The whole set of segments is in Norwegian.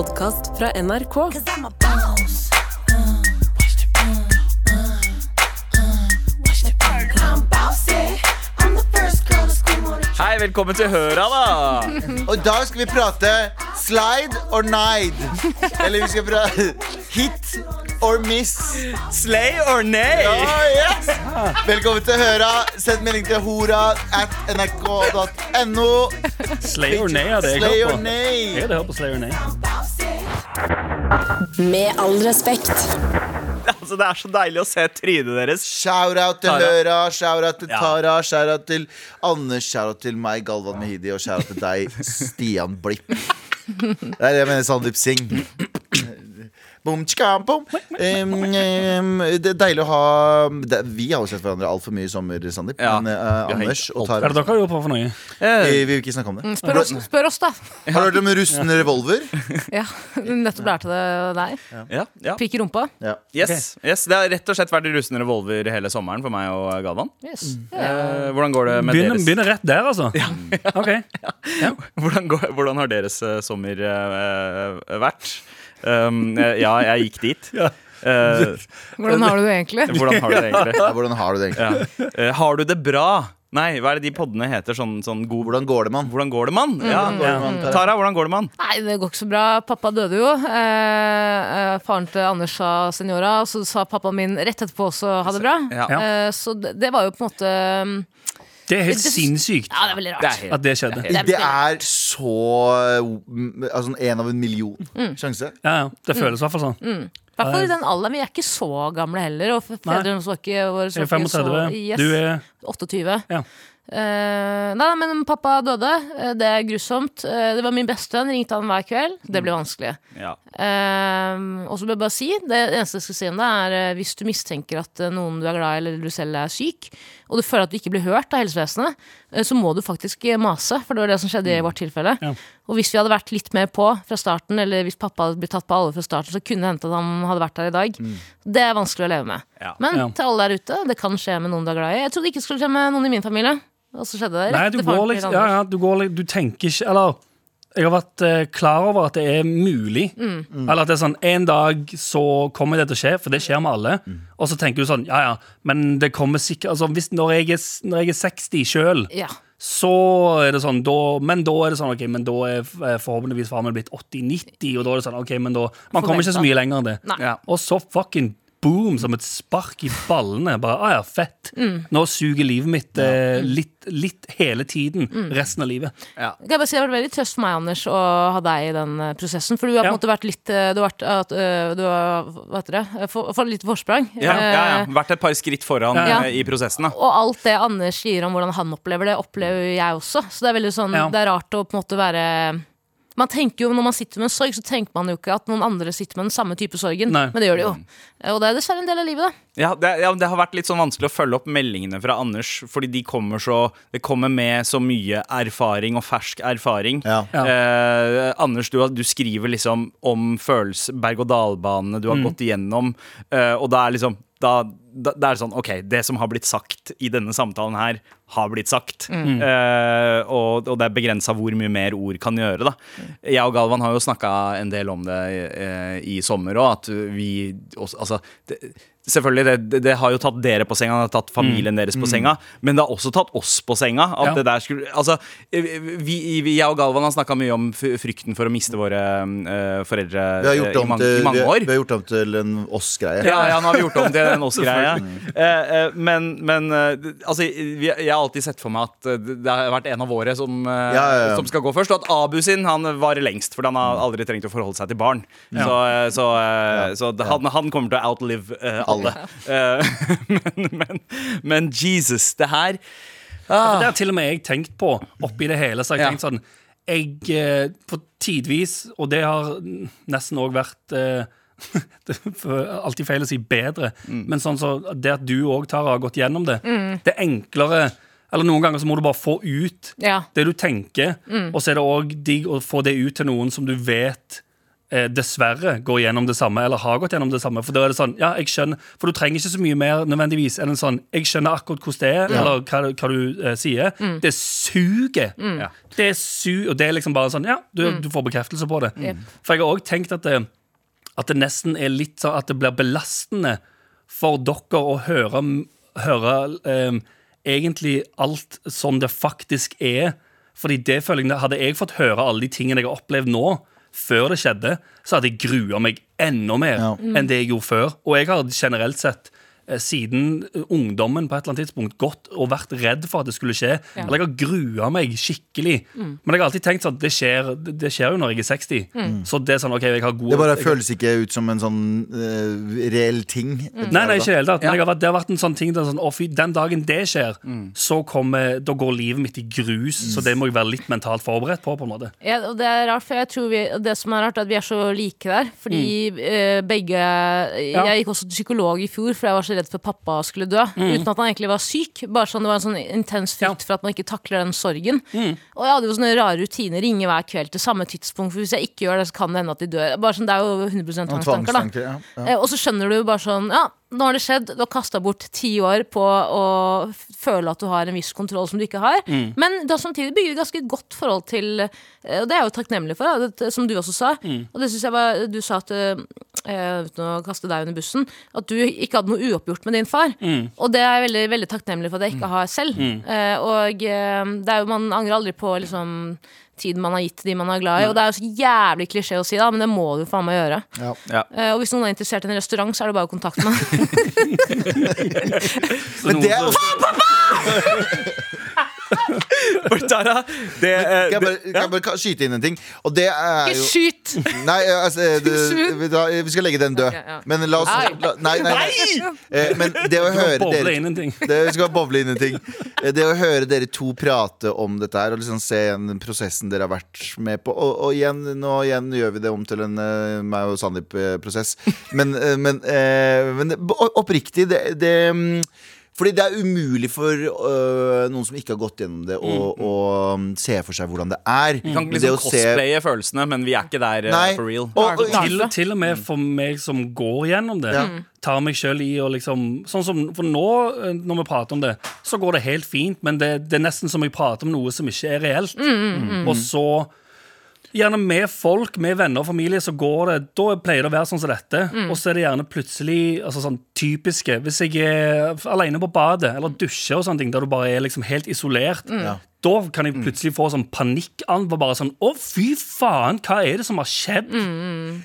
podkast fra NRK. Hei, velkommen til Høra, da! Og i dag skal vi prate slide or nide. Eller vi skal prate hit or miss. Slay or nay? Ja, yes. Velkommen til Høra. Send melding til hora at nrk.no. Slay or nay hadde jeg Slay hørt or på. nay. Jeg hørt på Slay or nay. Med all respekt. Altså, det er så deilig å se trynet deres. Shout-out til Tara. Høra, shout-out til Tara, shout-out til Anders, shout-out til meg, Galvan Mehidi, og shout-out til deg, Stian Blipp. Det er det jeg mener Sandeep Singh. Boom, tjika, boom. Um, um, det er deilig å ha det, Vi har jo sett hverandre altfor mye i sommer, Sandeep. Ja, Men uh, Anders og Hva er Tara det dere har gjort på for noe? vi, vi vil ikke snakke om det. Spør oss, spør oss da. Har du hørt om rustne revolver? Ja, Nettopp lærte det der. Ja, ja. Pikk i rumpa. Ja. Yes, yes, Det har rett og slett vært rusten revolver hele sommeren for meg og Galvan. Yes. Uh, hvordan går det med Begynner, deres begynner rett der, altså. Ok hvordan, går, hvordan har deres eh, sommer uh, vært? Um, eh, ja, jeg gikk dit. Eh, Hvordan har du det egentlig? hvordan har du det egentlig? Ja, hvordan har du det egentlig? Ja. Eh, har du det bra? Nei, hva er det de poddene heter? Sånn, sånn god Hvordan går det, mann? Hvordan går det, mann? Ja. Ja. Tara, hvordan går det, mann? Nei, det går ikke så bra. Pappa døde jo. Eh, faren til Anders sa seniora, og så sa pappaen min rett etterpå også ha det bra. Ja. Eh, så det, det var jo på en måte mm, Det er helt Det- sinnssykt Ja, det er veldig rart. Det er helt at det skjedde. Det er Det er så mm, Altså en av en million Mm. sjanse. Ja, ja, Det føles i hvert fall sånn. I hvert fall i den alderen. Vi er ikke så gamle heller. Og fedrene så ikke våre Jeg er så ikke så 35. yes, Du er 28. Ja. Eh, nei, men pappa døde. Eh, det er grusomt. Eh, det var min bestevenn. Ringte han hver kveld. Det ble vanskelig. Ja. Eh, og så vil jeg bare si Det eneste jeg skal si om det, er eh, hvis du mistenker at eh, noen du er glad i, eller du selv er syk, og du føler at du ikke blir hørt av helsevesenet, eh, så må du faktisk eh, mase. For det var det som skjedde i vårt tilfelle. Ja. Og hvis vi hadde vært litt mer på fra starten, eller hvis pappa hadde blitt tatt på alvor fra starten, så kunne det hendt at han hadde vært der i dag. Det er vanskelig å leve med. Ja. Men Ja. til alle der ute, det kan skje med noen du er glad i. Jeg trodde ikke det skulle skje med noen i min familie. Og så skjedde det. Nei, rett du til går liksom ja, ja, du, går, du tenker ikke Eller jeg har vært eh, klar over at det er mulig. Mm. Eller at det er sånn En dag så kommer det til å skje, for det skjer med alle. Og så tenker du sånn Ja, ja, men det kommer sikkert altså, hvis, når, jeg er, s- når jeg er 60 sjøl, Ja. så er det sånn da, Men da er det sånn Ok, men da er f- eh, forhåpentligvis faren min blitt 80-90, og da er det sånn Ok, men da Man kommer ikke så mye lenger enn det. Nei. Ja. Og så fucking boom, som et spark i ballene. Bare, ah ja, fett. Mm. Nå suger livet mitt eh, litt, litt hele tiden. Mm. Resten av livet. Ja. Kan jeg bare si Det har vært veldig trøst for meg Anders, å ha deg i den eh, prosessen. For du har på Ja. en måte vært litt eh, Du har vært eh, du har, Hva heter det? Eh, For, for litt forsprang. Ja, ja, ja. Vært et par skritt foran Ja. i prosessen. da Og alt det Anders sier om hvordan han opplever det, opplever jeg også. Så det er veldig sånn Ja. Det er rart å på en måte være man tenker jo, Når man sitter med en sorg, så tenker man jo ikke at noen andre sitter med den samme type sorgen. Nei. Men det gjør de jo. Eh, Og det er dessverre en del av livet, da. Ja det, ja, det har vært litt sånn vanskelig å følge opp meldingene fra Anders, fordi de kommer så Det kommer med så mye erfaring og fersk erfaring. Ja. Ja. Eh, Anders, du, du skriver liksom om følelse, berg-og-dal-banene du har gått igjennom, eh, og da er liksom da, da, da er det sånn, ok, det som har blitt sagt i denne samtalen her, har blitt sagt. Eh, og, og det er begrensa hvor mye mer ord kan gjøre. da Jeg og Galvan har jo snakka en del om det uh, i sommer òg, at vi også, Altså, det, selvfølgelig, det, det, har jo tatt dere på senga, det har tatt familien deres på senga, men det har også tatt oss på senga. At Ja. det der skulle Altså, vi, vi, jeg og Galvan har snakka mye om frykten for å miste våre uh, foreldre har eh, gjort i, om mange, til, i mange vi, år. vi har gjort om til en oss-greie. Ja, ja, nå har vi gjort om til en oss-greie. uh, eh, men men uh, altså, vi, jeg har alltid sett for meg at eh, det har vært en av våre som, eh, Ja, ja, ja. som skal gå først. Og at Abu sin han varer lengst, for han har aldri trengt å forholde seg til barn. Så, eh, så, eh, så han, han kommer til å outlive eh, alle. Eh, men, men, men Jesus, det her For Det har til og med jeg tenkt på oppi det hele. Så har jeg Ja. tenkt sånn Jeg eh, på tidvis, og det har nesten òg vært eh, det er alltid feil å si bedre, men sånn så det at du òg, Tara, har gått gjennom det, det er enklere Eller noen ganger så må du bare få ut Ja. det du tenker, og så er det òg digg å få det ut til noen som du vet eh, dessverre går gjennom det samme, eller har gått gjennom det samme. For da er det sånn, ja, jeg skjønner For du trenger ikke så mye mer nødvendigvis enn en sånn Jeg skjønner akkurat hvordan det er, eller hva, hva du eh, sier. Det suger. Ja. Det er su og det er liksom bare sånn Ja, du, du får bekreftelse på det. For jeg har òg tenkt at det, at det nesten er litt sånn at det blir belastende for dere å høre, høre eh, egentlig alt som det faktisk er. Fordi det følgende, Hadde jeg fått høre alle de tingene jeg har opplevd nå, før det skjedde, så hadde jeg grua meg enda mer Ja. enn det jeg gjorde før. Og jeg har generelt sett siden ungdommen på et eller annet tidspunkt gått og vært redd for at det skulle skje. Eller jeg har grua meg skikkelig. Men jeg har alltid tenkt sånn det skjer, det, skjer jo når jeg er 60. Så det er sånn, ok, jeg har gode Det bare jeg- føles ikke ut som en sånn uh, reell ting. Nei, nei, ikke i det hele tatt. Ja. har det har vært en sånn ting der, sånn, å, fy, Den dagen det skjer, så kommer, da går livet mitt i grus. Så det må jeg være litt mentalt forberedt på. på en måte Ja, og det er rart, for jeg tror vi, det som er rart, er at vi er så like der. Fordi eh, begge Jeg gikk også til psykolog i fjor, for jeg var så redd for pappa skulle dø. Uten at han egentlig var syk. Bare sånn Det var en sånn intens frykt for at man ikke takler den sorgen. Og jeg hadde jo sånne rare rutiner. Ringe hver kveld til samme tidspunkt, for hvis jeg ikke gjør det, så kan det hende at de dør. Bare sånn, Det er jo 100 Noen tvangstanker, da. ja. Ja. Eh, Og så skjønner du jo bare sånn Ja, nå har det skjedd. Du har kasta bort ti år på å føle at du har en viss kontroll som du ikke har. Men du har samtidig bygget et ganske godt forhold til eh, Og det er jeg jo takknemlig for, det, som du også sa. Og det syns jeg var Du sa at eh, Uten å kaste deg under bussen, at du ikke hadde noe uoppgjort med din far. Og det er jeg veldig, veldig takknemlig for at jeg ikke har selv. Eh, og eh, det er jo, man angrer aldri på liksom tiden man har gitt de man er glad i. Og det er jo så jævlig klisjé å si, da, men det må du faen meg gjøre. Ja. Ja. Uh, og hvis noen er interessert i en restaurant, så er det bare å kontakte meg. Men det er også Tara, det, eh, Kan jeg bare, kan jeg bare skyte inn en ting? Og det er jo Ikke skyt! Nei, altså, det, vi, da, vi skal legge den død. Men la oss Nei. la, Nei, nei, nei. Eh, Men det å høre dere det, vi skal boble inn en ting. Eh, Det å høre dere to prate om dette her, og liksom se igjen den prosessen dere har vært med på Og, og igjen, nå igjen gjør vi det om til en eh, meg og Sandeep-prosess. Men, eh, men, eh, men det- oppriktig, det, det mm, fordi det er umulig for øh, noen som ikke har gått gjennom det, å, å um, se for seg hvordan det er. vi kan Men det liksom å se- cosplaye følelsene, men vi er ikke der eh, Nei. for real. Og, og, Til, til og med for meg som går gjennom det, Ja. tar meg sjøl i å liksom Sånn som For nå, eh, når vi prater om det, så går det helt fint, men det, det er nesten som jeg prater om noe som ikke er reelt. Og så Gjerne med folk, med venner og familie, så går det Da pleier det å være sånn som dette. Og så er det gjerne plutselig altså sånn typiske Hvis jeg er alene på badet eller dusjer og sånne ting, der du bare er liksom helt isolert, da kan jeg plutselig få sånn panikkanfall. Bare sånn Å, fy faen, hva er det som har skjedd?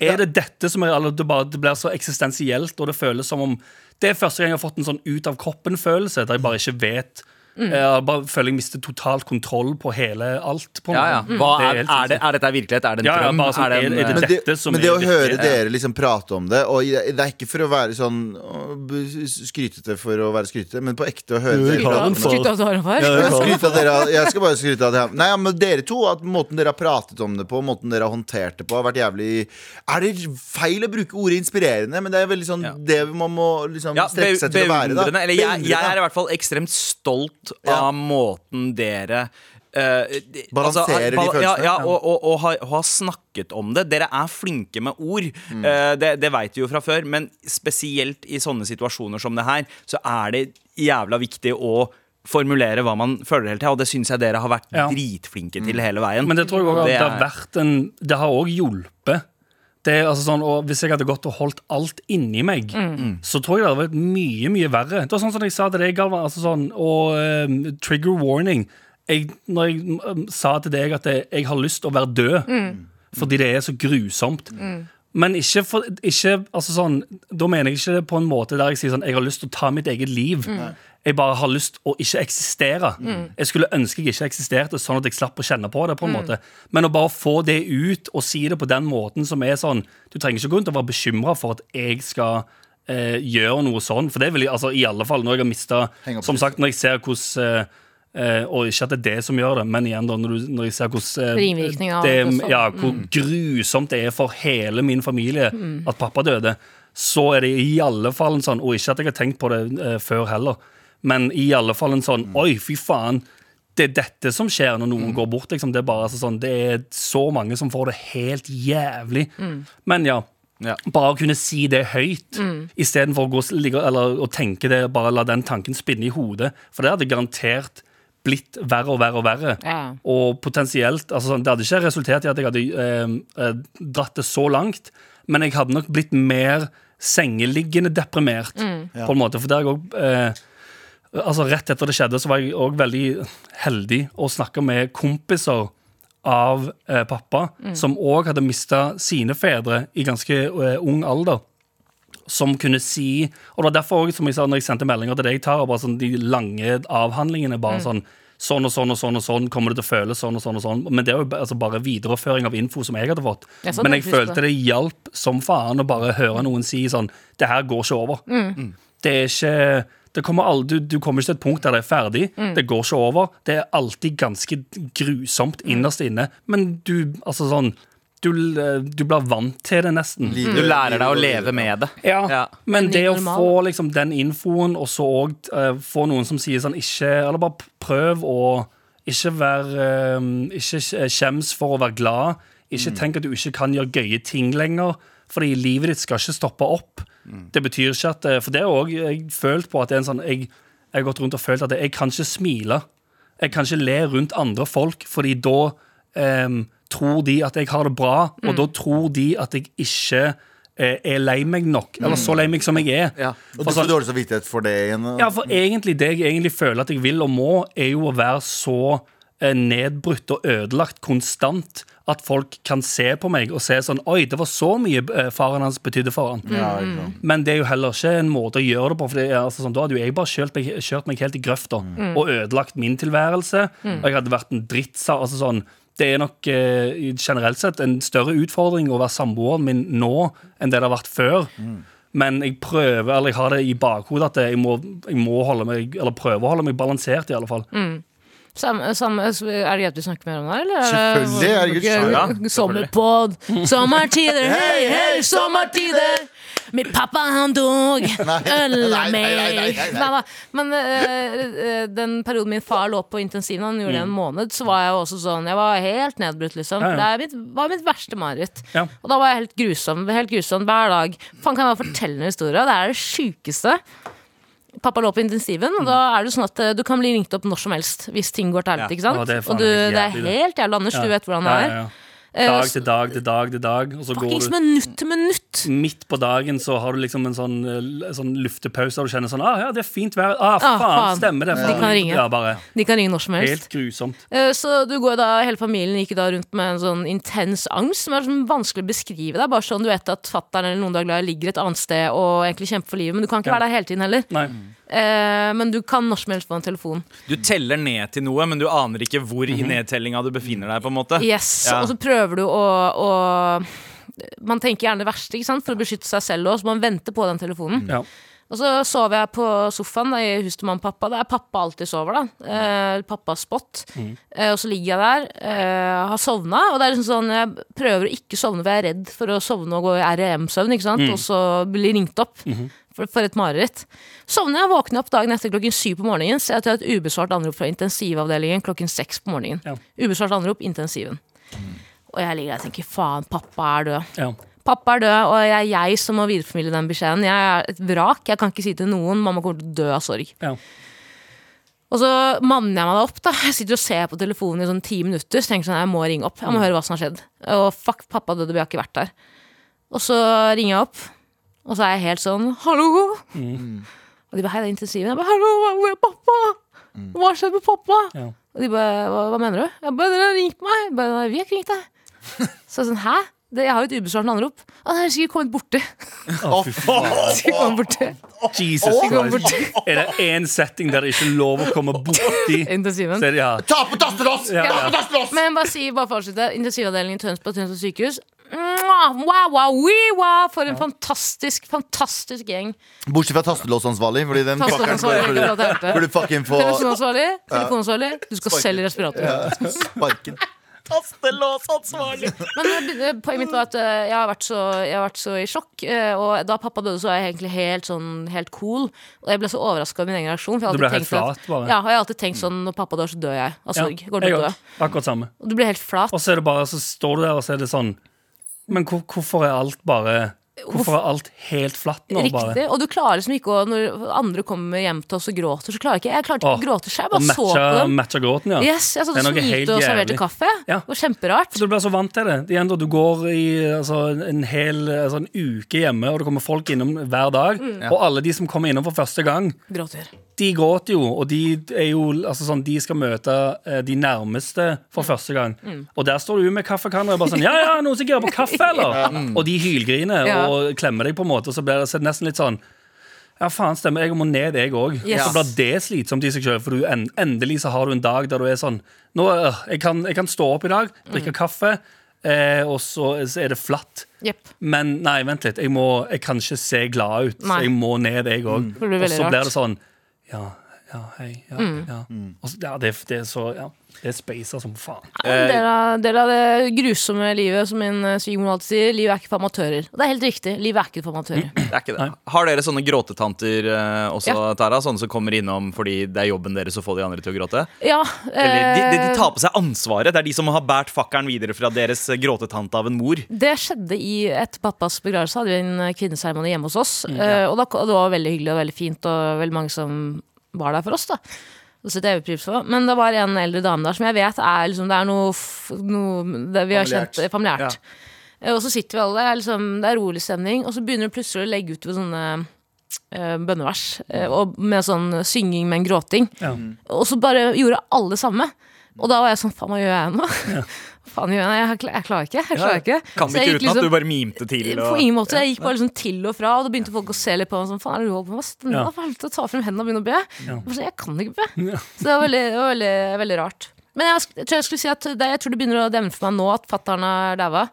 Er det dette som er eller det, bare, det blir så eksistensielt, og det føles som om Det er første gang jeg har fått en sånn ut av kroppen-følelse, der jeg bare ikke vet Jeg bare føler jeg mister totalt kontroll på hele alt. På Ja, ja. Hva er, er, det, er dette virkelighet? Er det en Ja, drøm? sånn, er det en, det eh, men det, dette som men det er å høre dere liksom prate om det Og det er ikke for å være sånn skrytete for å være skrytete, men på ekte å høre dere Skryt av dere, jeg skal bare skryte av det her. Nei, ja, men dere to, at måten dere har pratet om det på, måten dere har håndtert det på, har vært jævlig Er det feil å bruke ordet inspirerende? Men det er veldig sånn Ja. det man må liksom strekke seg til å være. Da. Eller jeg, jeg er i hvert fall ekstremt stolt Ja. av måten dere Uh, de- Balanserer de bal- følelsene. Ja, ja, og, og, og, har, og har snakket om det. Dere er flinke med ord. Mm. Uh, det det veit vi jo fra før, men spesielt i sånne situasjoner som det her, så er det jævla viktig å formulere hva man føler hele tida, og det syns jeg dere har vært Ja. dritflinke til hele veien. Men det tror jeg også at Det det, har er- vært en Det har òg hjulpet. Det altså sånn, og Hvis jeg hadde gått og holdt alt inni meg, så tror jeg det hadde vært mye mye verre. Det var sånn som jeg sa til deg, Galvan. Altså sånn, og um, trigger warning. Jeg, når jeg um, sa til deg at jeg, jeg har lyst til å være død fordi det er så grusomt. Men ikke, for, ikke altså sånn, Da mener jeg ikke det på en måte der jeg sier sånn Jeg har lyst til å ta mitt eget liv. Jeg bare har lyst å ikke eksistere. Jeg skulle ønske jeg ikke eksisterte, sånn at jeg slapp å kjenne på det. på en måte Men å bare få det ut og si det på den måten som er sånn Du trenger ikke gå rundt og være bekymra for at jeg skal eh, gjøre noe sånn. For det vil jeg, altså i alle fall når jeg har mista Som sagt, når jeg ser hvordan eh, Uh, og ikke at det er det som gjør det, men igjen da, når, du, når jeg ser hvordan uh, det, ja, hvor grusomt det er for hele min familie at pappa døde, så er det i alle fall en sånn Og ikke at jeg har tenkt på det uh, før heller, men i alle fall en sånn Oi, fy faen. det er dette som skjer når noen går bort. Liksom. Det, er bare, altså, sånn, det er så mange som får det helt jævlig. Men ja. Ja. Bare å kunne si det høyt istedenfor å, gå, ligge- eller, å tenke det, bare la den tanken spinne i hodet. For det hadde garantert blitt verre og verre og verre. Ja. Og potensielt altså, sånn, Det hadde ikke resultert i at jeg hadde eh, eh, dratt det så langt, men jeg hadde nok blitt mer sengeliggende deprimert, på en måte. For der jeg òg eh, Altså Rett etter det skjedde, så var jeg òg veldig heldig å snakke med kompiser av eh, pappa, som òg hadde mista sine fedre i ganske eh, ung alder. Som kunne si Og det var derfor også, som jeg sa når jeg sendte meldinger til deg, Tara, bare sånn, de lange avhandlingene. bare sånn Sånn og sånn og sånn og sånn kommer det til å føles sånn og sånn. og sånn Men det er jo altså, bare videreføring av info som jeg hadde fått. Ja, sånn, Men jeg følte det hjalp som faen å bare høre noen si sånn Det her går ikke over. Det er ikke kommer aldri, du, du kommer ikke til et punkt der det er ferdig. Det går ikke over. Det er alltid ganske grusomt innerst inne. Men du, altså sånn Du, du blir vant til det, nesten. Du lærer deg å leve med det. Ja, Ja. men En det å få liksom, den infoen, og så òg få noen som sier sånn ikke Eller bare prøv å ikke være uh, Ikke skjems for å være glad. Ikke tenk at du ikke kan gjøre gøye ting lenger. Fordi livet ditt skal ikke stoppe opp. Det betyr ikke at eh, For det er òg jeg følt på at det er en sånn Jeg, jeg har gått rundt og følt at jeg kan ikke smile. Jeg kan ikke le rundt andre folk, fordi da em, tror de at jeg har det bra, og da tror de at jeg ikke eh, er lei meg nok. Eller så lei meg som jeg er. Ja. Og du får sånn- dårlig samvittighet for det igjen? ja, for egentlig det jeg egentlig føler at jeg vil og må, er jo å være så eh, nedbrutt og ødelagt konstant at folk kan se på meg og se sånn Oi, det var så mye eh, faren hans betydde for han. Ja, ikke. Men det er jo heller ikke en måte å gjøre det på. For det er, altså, sånn, Da hadde jo jeg bare kjørt meg, kjørt meg helt i grøfta og ødelagt min tilværelse. Og jeg hadde vært en drittsa. Altså, sånn, det er nok eh, generelt sett en større utfordring å være samboeren min nå enn det det har vært før. Men jeg prøver, eller jeg har det i bakhodet at jeg må, jeg må holde meg Eller prøve å holde meg balansert, i alle fall. Samme, samme, er det greit vi snakker mer om det, eller? er det- Selvfølgelig, herregud, ja. Sommerpod, sommertider, hei, hei, sommertider! Min pappa han dog, Ølla meg nei, nei, nei. Nei. Men eh, den perioden min far lå på intensiven, han gjorde det en måned, så var jeg jo også sånn Jeg var helt nedbrutt, liksom. Ja, ja. Det mitt, var mitt verste mareritt. Ja. Og da var jeg helt grusom. Helt grusom hver dag. Faen, kan jeg bare fortelle en historie? Det er det sjukeste. Pappa lå på intensiven, og da er det sånn at eh, du kan bli ringt opp når som helst hvis ting går til Ja. helvete. ikke sant? Ja, det er og du, det er helt jævlig. Anders, du vet hvordan det Ja, er. Eh, Dag til dag til dag til dag, og så går du minutt til minutt. midt på dagen så har du liksom en sånn, eh, sånn luftepause og du kjenner sånn ah, ja, det er fint vær. Ah, faen, faen. stemmer det. De kan ringe. Ja, bare De kan ringe når som helst. Helt grusomt. Eh, Så du går da, hele familien gikk da rundt med en sånn intens angst som er sånn vanskelig å beskrive. Det er bare sånn du vet at fattern eller noen du er glad i ligger et annet sted og egentlig kjemper for livet, men du kan ikke Ja. være der hele tiden heller. Nei. Eh, Men du kan når som helst få en telefon. Du teller ned til noe, men du aner ikke hvor i nedtellinga du befinner deg. på en måte Yes, Ja. Og så prøver du å, å Man tenker gjerne det verste ikke sant? for å beskytte seg selv og så man venter på den telefonen. Ja. Og så sover jeg på sofaen da, i huset til mamma og pappa. Der pappa alltid sover. da eh, Pappas spot. Eh, og så ligger jeg der, eh, har sovna. Og det er liksom sånn jeg prøver å ikke sovne, for jeg er redd for å sovne og gå i REM-søvn. ikke sant? Og så bli ringt opp. For, for et mareritt. Sovner jeg, våkner opp dagen etter klokken syv på morgenen. Ser jeg har et ubesvart anrop fra intensivavdelingen klokken seks på morgenen. Ja. Ubesvart anrop, intensiven. Og jeg ligger der og tenker faen, pappa er død. Ja. Pappa er død, og det er jeg som må videreformidle den beskjeden. Jeg er et vrak. Jeg kan ikke si til noen mamma kommer til å dø av sorg. Ja. Og så manner jeg meg da opp. da Jeg sitter og ser på telefonen i sånn ti minutter. Så tenker sånn, jeg må ringe opp. Jeg må høre hva som har skjedd. Og fuck, pappa døde, vi har ikke vært der. Og så ringer jeg opp, og så er jeg helt sånn Hallo! Og de bare Hei, det er intensiven. Jeg bare Hallo, hvor er pappa? Hva har skjedd med pappa? Ja. Og de bare hva, hva mener du? Jeg bare Dere har ringt meg. Jeg bare, vi har ikke ringt deg. Så jeg sånn Hæ? Det, jeg har jo et ubesvart anrop. Han er sikkert kommet borti. Å, fy faen. Sikkert kommet borti. Jesus Christ. Er det én setting der det ikke er lov å komme borti, Intensiven. så er det ja. Ta på tastelås! Ja, Ta ja. på! Men bare si, bare for å avslutte. Intensivavdelingen i Tønsberg, Tønsberg sykehus. Mwah, wow, wow, wee, wow, for en fantastisk, fantastisk gjeng. Bortsett fra tastelåsansvarlig, fordi den burde- fucking få Telefonansvarlig, telefonansvarlig. Du skal selv i respirator. sparken. Tastelåsansvarlig! Men eh, poenget mitt var at eh, jeg har, vært så, jeg har vært så i sjokk. eh, Og da pappa døde, så var jeg egentlig helt sånn helt cool. Og jeg ble så overraska over min egen reaksjon. For jeg Du ble helt tenkt at- flat, bare. Ja, og jeg har alltid tenkt sånn når pappa dør, så dør jeg av sorg. Ja, Går til jeg å Akkurat samme. Og du blir helt flat. Og så er det bare, så står du der, og så er det sånn Men hvor, hvorfor er alt bare Hvorfor er alt helt flatt nå, bare? Riktig. Og du klarer liksom ikke å Når andre kommer hjem til oss og gråter, så klarer jeg ikke Jeg klarte ikke å gråte seg Jeg Og matcha, så på dem. matcha gråten, ja. Yes, jeg satt og smilte og serverte kaffe. Ja. Det var kjemperart. Så du blir så vant til det. Igjen, Du går i altså, en hel altså, en uke hjemme, og det kommer folk innom hver dag. Mm. Og alle de som kommer innom for første gang, Gråter. De gråter jo, og de er jo altså sånn, De skal møte eh, de nærmeste for første gang. Mm. Og der står du med kaffekanner og bare sånn Ja, ja, noen som girer på kaffe, eller? Og de hylgriner Ja. og klemmer deg, på en måte, og så blir det så nesten litt sånn ja, faen stemmer, jeg må ned, jeg òg. Yes. Så blir det slitsomt i seg sjøl. For du, en, endelig så har du en dag der du er sånn Nå, øh, jeg, kan, jeg kan stå opp i dag, drikke Mm. kaffe, eh, og så, så er det flatt. Yep. Men nei, vent litt. Jeg, må, jeg kan ikke se glad ut. Nei. Jeg må ned, jeg òg. Mm. Og så blir det sånn Ja, ja, hei. Ja, Mm. ja. Og så, ja det, det er så Ja, det er spacer som faen. En del av, del av det grusomme livet, som min eh, svigermor alltid sier, livet er ikke for amatører. Og det er helt riktig. Livet er ikke for amatører. Det er ikke det. Har dere sånne gråtetanter eh, også, Ja. Tara? Sånne som kommer innom fordi det er jobben deres å få de andre til å gråte? Ja, Eller de, de, de eh, tar på seg ansvaret. Det er de som har båret fakkelen videre fra deres eh, gråtetante av en mor. Det skjedde i et pappas begravelse hadde vi en eh, kvinneseremoni hjemme hos oss. Mm, ja. Og da, det var veldig hyggelig og veldig fint, og veldig mange som var der for oss. da Det setter jeg pris på. Men det var en eldre dame der som jeg vet er liksom, Det er noe, noe det vi har Familiært. kjent eh, familiært. Ja. Og så sitter vi alle, det er, liksom, det er rolig stemning, og så begynner du plutselig å legge ut sånne eh, bønnevers. eh, og med sånn synging, med en gråting. Ja. Og så bare gjorde alle samme. Og da var jeg sånn, faen, hva gjør jeg nå? faen jeg? Jeg, jeg klarer ikke. Jeg klarer ikke. Kan det ikke uten uten at liksom- du bare mimte til. på ingen måte. Jeg gikk bare liksom til og fra, og da begynte folk å se litt på meg. Sånn, faen, er det du holder på med? Stå Ja. da, Ta frem hendene og begynne å be. Ja. Jeg sånn, Jeg kan ikke be. Ja. Så det var veldig, det var veldig, veldig rart. Men jeg, jeg tror jeg skulle si at det, jeg tror det begynner å demre for meg nå at fatter'n er daua.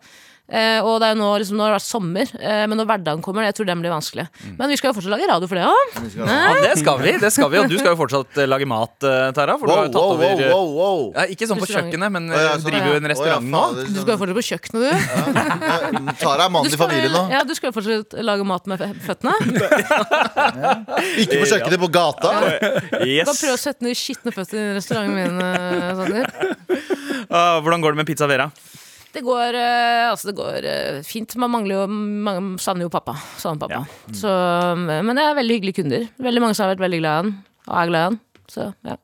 Eh, og det er jo nå, liksom, nå har det vært sommer, eh, men når hverdagen kommer, jeg tror den blir vanskelig. Mm. Men vi skal jo fortsatt lage radio for det òg. ja, det skal vi. det skal vi Og du skal jo fortsatt eh, lage mat, Tara. For du har jo tatt wow, wow, over wow, wow. ja, Ikke sånn på kjøkkenet, men ja, sånn, driver jo en restaurant nå. fader, Du sånn. skal jo fortsatt på kjøkkenet, du. Ja, Tara er mannen i familien nå. ja, du skal jo fortsatt lage mat med føttene. Ikke på kjøkkenet på gata. Du Yes. prøv å sette ned skitne føtter i restauranten min. Sander. Ah, hvordan går det med Pizza Vera? Det går, eh, altså det går eh, fint. Man mangler jo man savner jo pappa. Savner pappa. Så, men det er veldig hyggelige kunder. Veldig mange som har vært veldig glad i han, og er glad i han. Så, ja.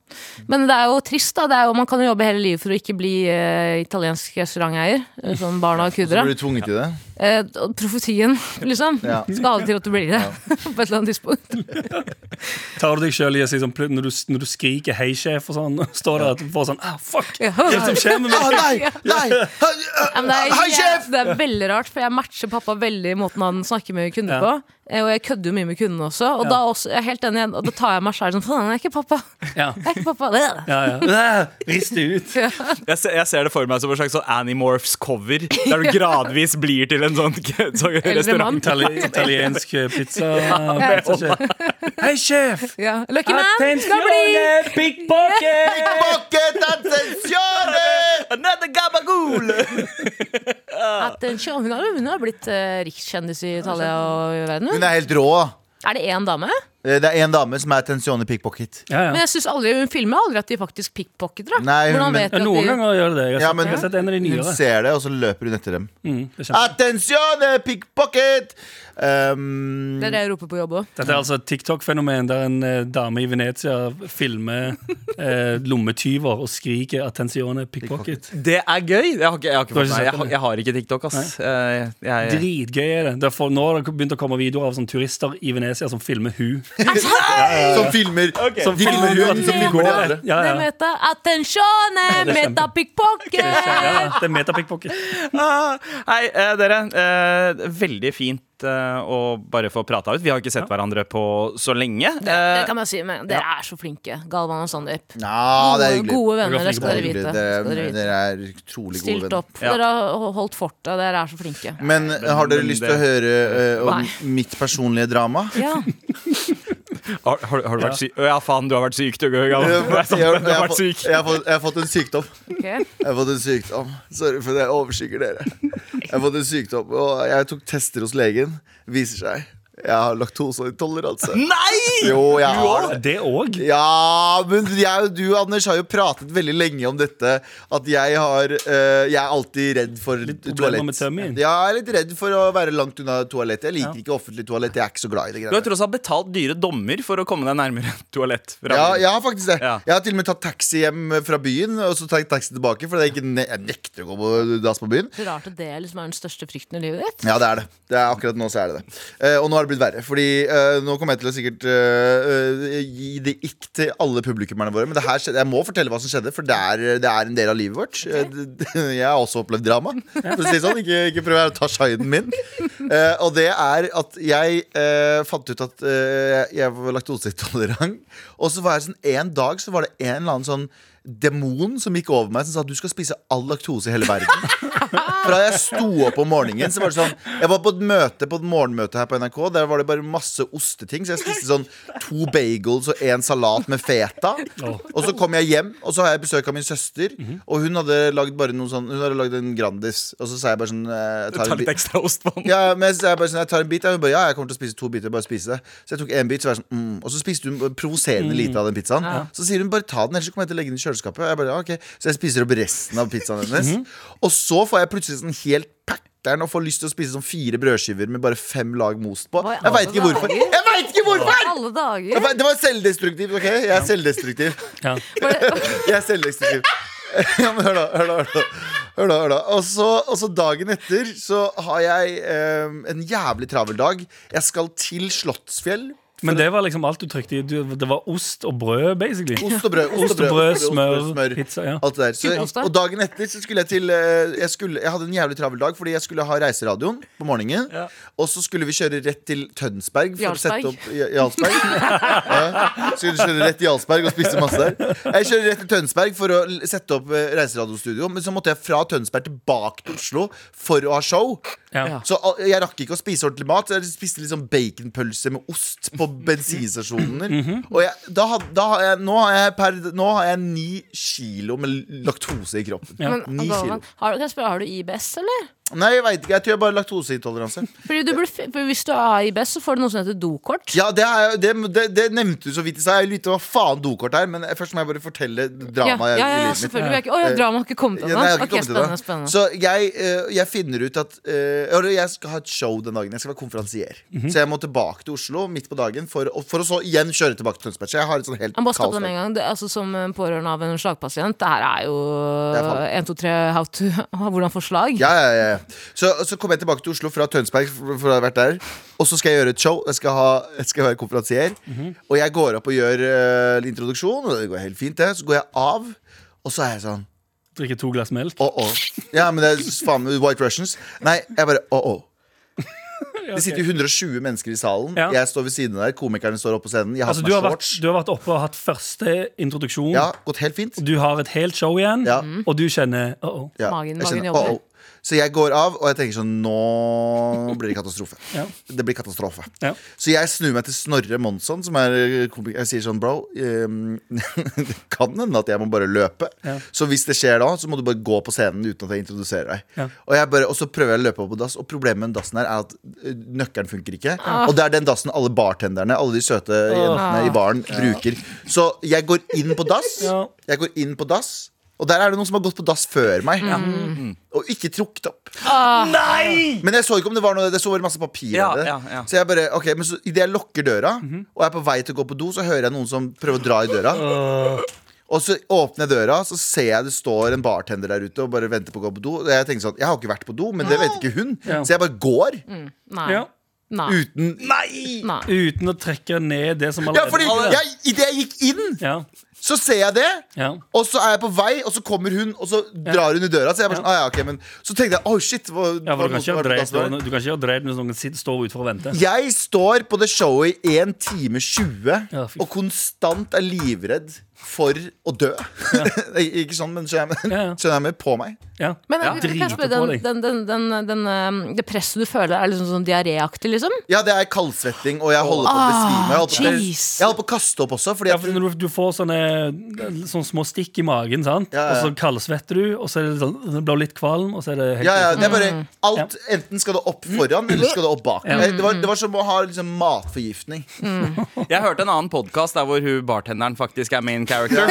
Men det er jo trist, da. Det er jo, man kan jo jobbe hele livet for å ikke bli uh, italiensk restauranteier. eh, Som barna og Så blir du tvunget til det. Uh, profetien, liksom. Ja. Skal alltid det til at du blir det. på et eller annet tidspunkt. Tar du deg sjøl i å si sånn når du, når du skriker 'hei, sjef' og sånn, står der at du får sånn ah, fuck! Ja. Hva er det som skjer med Ah, meg? nei! nei Ja, men det, er, Hei, sjef! det er veldig rart, for jeg matcher pappa veldig i måten han snakker med kunder Ja. på. Og jeg kødder jo mye med kundene også. Og Ja. da også, jeg er helt enig, og da tar jeg meg selv sånn Faen, jeg er ikke pappa. Ja. Jeg pappa. Ja, ja. Æ, Rist det ut. Jeg ser, jeg ser det for meg som en slags sånn Animorphs-cover, der du gradvis blir til en sånn, sånn restaurant. Itali italiensk pizza. pizzasjef. Hei, sjef! Ja. Lucky man skal bli pocket! pickpocket! Pocket attenzione! Another gabagool! at Hun har, hun har blitt uh, rikskjendis i Italia og i verden. Hun. er helt rå. Er det én dame? Eh, Det er en dame som er tensione pickpocket. Ja, Men jeg synes aldri, hun filmer aldri at de faktisk pickpocketer. da. Nei, Hvordan men- vet Ja, du noen at de ganger gjør det det. Jeg har, Ja, sett, men jeg har sett en av de Hun nyere. ser det, og så løper hun etter dem. Mm, det er kjempe- Attenzione pickpocket! Um, Det er det jeg roper på jobb òg. Dette er altså et TikTok-fenomen der en eh, dame i Venezia filmer eh, lommetyver og skriker 'attenzione pickpocket'. Det er gøy! Jeg har ikke, jeg har, ikke Du har fått ikke sett Jeg, det? jeg har ikke TikTok, ass. Eh, Jeg, Dritgøy er det. Derfor, nå har det begynt å komme videoer av sånne turister i Venezia som filmer hun. Som filmer Som De filmer hun, som filmer de andre. Ja, ja. Det Attenzione meta pickpocket! ja, det er metapickpocket. Ah, Hei, eh, dere. Eh, veldig fint eh, å bare få prata ut. Vi har ikke sett hverandre på så lenge. Det, det kan man si, men dere er så flinke. Galvan og Sandeep. Ja, det er Gode, hyggelig. gode er venner, det skal dere er vite. Dere Dere, dere er utrolig gode Stilt venner. opp. Ja. Dere har holdt fortet. Dere er så flinke. Men har dere lyst til å høre uh, om Nei. mitt personlige drama? Ja. Har, har, har du vært syk? Ja, faen, du har vært syk, du. Jeg, har vært syk. jeg, har fått- jeg har fått en sykdom. Okay. Jeg har fått en sykdom. Sorry for det, jeg overskygger dere. Jeg har fått en sykdom, og jeg tok tester hos legen. Viser seg jeg har laktoseintoleranse. Nei! Jo, jeg har det. Det òg. Ja, men jeg og du, Anders, har jo pratet veldig lenge om dette. At jeg har uh, Jeg er alltid redd for med toalett. tømming. Ja, jeg er litt redd for å være langt unna toalett. Jeg liker ikke offentlig toalett. Jeg er ikke så glad i det Du har greiene. tross alt betalt dyre dommer for å komme deg nærmere toalett. Ja, jeg har faktisk det. Ja. Jeg har til og med tatt taxi hjem fra byen, og så tar jeg taxi tilbake. For jeg, ne jeg nekter å gå på dass på byen. Så rart at det liksom er den største frykten i livet ditt. Ja, det er det. det er akkurat nå så er det det. Uh, og nå er det blitt verre. Fordi uh, nå kommer jeg til å sikkert eh, gi det ikke til alle publikummerne våre. Men det her jeg må fortelle hva som skjedde, for det er, det er en del av livet vårt. Okay. jeg har også opplevd drama. For å si sånn. Ikke, ikke prøv å ta shiden min. Uh, og det er at jeg fant ut at jeg var laktoseintolerant. Og så var jeg sånn en dag så var det en eller annen sånn demon som gikk over meg som sa at du skal spise all laktose i hele verden. Fra jeg sto opp om morgenen så var det sånn Jeg var på et møte På et morgenmøte her på NRK Der var det bare masse osteting Så jeg spiste sånn to bagels og en salat med feta Og så kom jeg hjem Og så har jeg besøk av min søster Og hun hadde lagd bare noe sånn Hun hadde lagd en Grandis Og så sa jeg bare sånn eh, jeg tar litt ekstra ost på den. ja, men så jeg bare sånn, jeg tar en bit, og hun bare, ja, jeg kommer til å spise to biter, bare spise det. Så jeg tok en bit, så var jeg sånn, mm. og så spiste hun provoserende lite av den pizzaen. Så sier hun bare ta den, ellers så kommer jeg til å legge den i kjøleskapet. Og jeg bare, ja, ok. Så jeg spiser opp resten av pizzaen hennes. Og så får jeg plutselig sånn helt pattern og får lyst til å spise sånn fire brødskiver med bare fem lag most på. Jeg veit ikke hvorfor. Jeg vet ikke hvorfor! Alle dager! vet- Det var selvdestruktivt, ok? Jeg er selvdestruktiv. Ja. Jeg er selvdestruktiv. Ja, men hør da, hør da, hør da. Hør da, hør da. Og, så, og så dagen etter så har jeg eh, en jævlig travel dag. Jeg skal til Slottsfjell. Men det var liksom alt du trykte i. Det var ost og brød, basically. Ost og brød, Ost og brød, ost og smør, pizza, ja. Alt det der. Så, og dagen etter så skulle jeg til eh, jeg, skulle, jeg hadde en jævlig travel dag fordi jeg skulle ha reiseradioen på morgenen. Ja. Og så skulle vi kjøre rett til Tønsberg for Jarlsberg. å sette opp Jarlsberg. ja. Skulle kjøre rett til Jarlsberg og spise masse der. Jeg kjører rett til Tønsberg for å sette opp eh, reiseradiostudio, men så måtte jeg fra Tønsberg tilbake til Oslo for å ha show. Ja. Så jeg rakk ikke å spise ordentlig mat. Jeg spiste liksom baconpølse med ost på bensinstasjoner. Mhm. Og jeg, da, da har jeg, nå, har jeg per, nå har jeg ni kilo med laktose i kroppen. Ja. Men, Ni kilo. Har, du- kan har du IBS, eller? Nei, jeg vet ikke. Jeg tror jeg bare har laktoseintoleranse. Fordi du burde, for Hvis du er IBS, så får du noe som heter dokort. Ja, det, er, det, det, det nevnte du så vidt i stad. Jeg lurte hva faen dokort er, men først må jeg bare fortelle dramaet ja, ja, ja, selvfølgelig. Ikke, å, ja, drama har ikke kommet Ja, ennå. Ja, okay, det. spennende, spennende. Så jeg, eh, jeg finner ut at eh, Jeg skal ha et show den dagen. Jeg skal være konferansier. Mhm. Så jeg må tilbake til Oslo midt på dagen for, for å så igjen kjøre tilbake til Tønsberg. Så jeg har et sånn helt kaos med en gang. Det, altså, som eh, pårørende av en slagpasient, det her er jo Det er 1, 2, 3, how to, hvordan få slag. Ja, ja, ja. Så, så kommer jeg tilbake til Oslo fra Tønsberg, for, for å ha vært der. Og så skal jeg gjøre et show. Jeg skal, ha, jeg skal være konferansier. Mhm. Og jeg går opp og gjør uh, introduksjon, og det går helt fint, det. Så går jeg av, og så er jeg sånn Drikke to glass melk. Åh, åh. Ja, men det er faen meg White Russians. Nei, jeg bare åh, åh. Det sitter jo 120 mennesker i salen. Ja. Jeg står ved siden der. Komikerne står oppe på scenen. Jeg har Altså, du, har vært, du har vært oppe og hatt første introduksjon. Ja, gått helt fint. Du har et helt show igjen, Ja. og du kjenner uh -oh. Ja. Magen- jeg magen kjenner, jobber. oh. åh. Så jeg går av, og jeg tenker sånn Nå blir det katastrofe. Ja. Det blir katastrofe. Ja. Så jeg snur meg til Snorre Monsson, som er komiker. Jeg sier sånn, bro um, Det kan hende at jeg må bare løpe. Ja. Så hvis det skjer da, så må du bare gå på scenen uten at jeg introduserer deg. Ja. Og, jeg bare, og så prøver jeg å løpe opp på dass, og problemet med dassen her er at eh, nøkkelen funker ikke. Ah. Og det er den dassen alle bartenderne, alle de søte jentene i baren, bruker. Så jeg går inn på dass. Ja. Jeg går inn på dass. Og der er det noen som har gått på dass før meg. Og ikke trukket opp. Men jeg så ikke om det var noe Det så bare masse papir Ja, ja, ja. Så jeg bare, ok, men så idet jeg lukker døra, og er på vei til å gå på do, så hører jeg noen som prøver å dra i døra. Og så åpner jeg døra, så ser jeg det står en bartender der ute og bare venter på å gå på do. Og jeg tenker sånn, jeg har ikke vært på do, men det vet ikke hun. Ja. Så jeg bare går Nei. Ja. Nei. uten Nei! Nei. Uten å trekke ned det som Ja, fordi jeg, idet jeg gikk inn, Ja. Så ser jeg det. Ja. Og så er jeg på vei, og så kommer hun, og så drar hun i døra. Så jeg bare sånn, ah, ja, ok, men Så tenkte jeg oh shit. Hva, Ja, for du kan ikke dreid du kan ikke ha dreid hvis noen sitter, står utenfor og venter. Jeg står på det showet i 1 time 20 Ja, og konstant er livredd for å dø. ikke sånn, men skjønner jeg, Ja, ja. skjønner jeg med på meg. Ja. Men Ja. på den, den, den, den, den, eh, det presset du føler, er liksom sånn diaréaktig, liksom? Ja, det er kaldsvetting, og jeg holder på å besvime. Jeg holder på, jeg holder på å kaste opp også, fordi Ja, for når du, du får sånne, sånne små stikk i magen, sant? Ja, ja. og så kaldsvetter du, og så er det sånn, det blir litt kvalm, og så er det helt ja, ja, det er bare Mm. alt, Enten skal det opp foran, eller skal det opp bak. Ja. Det, var, det var som å ha liksom, matforgiftning. Jeg hørte en annen podkast der hvor hun bartenderen faktisk er main character.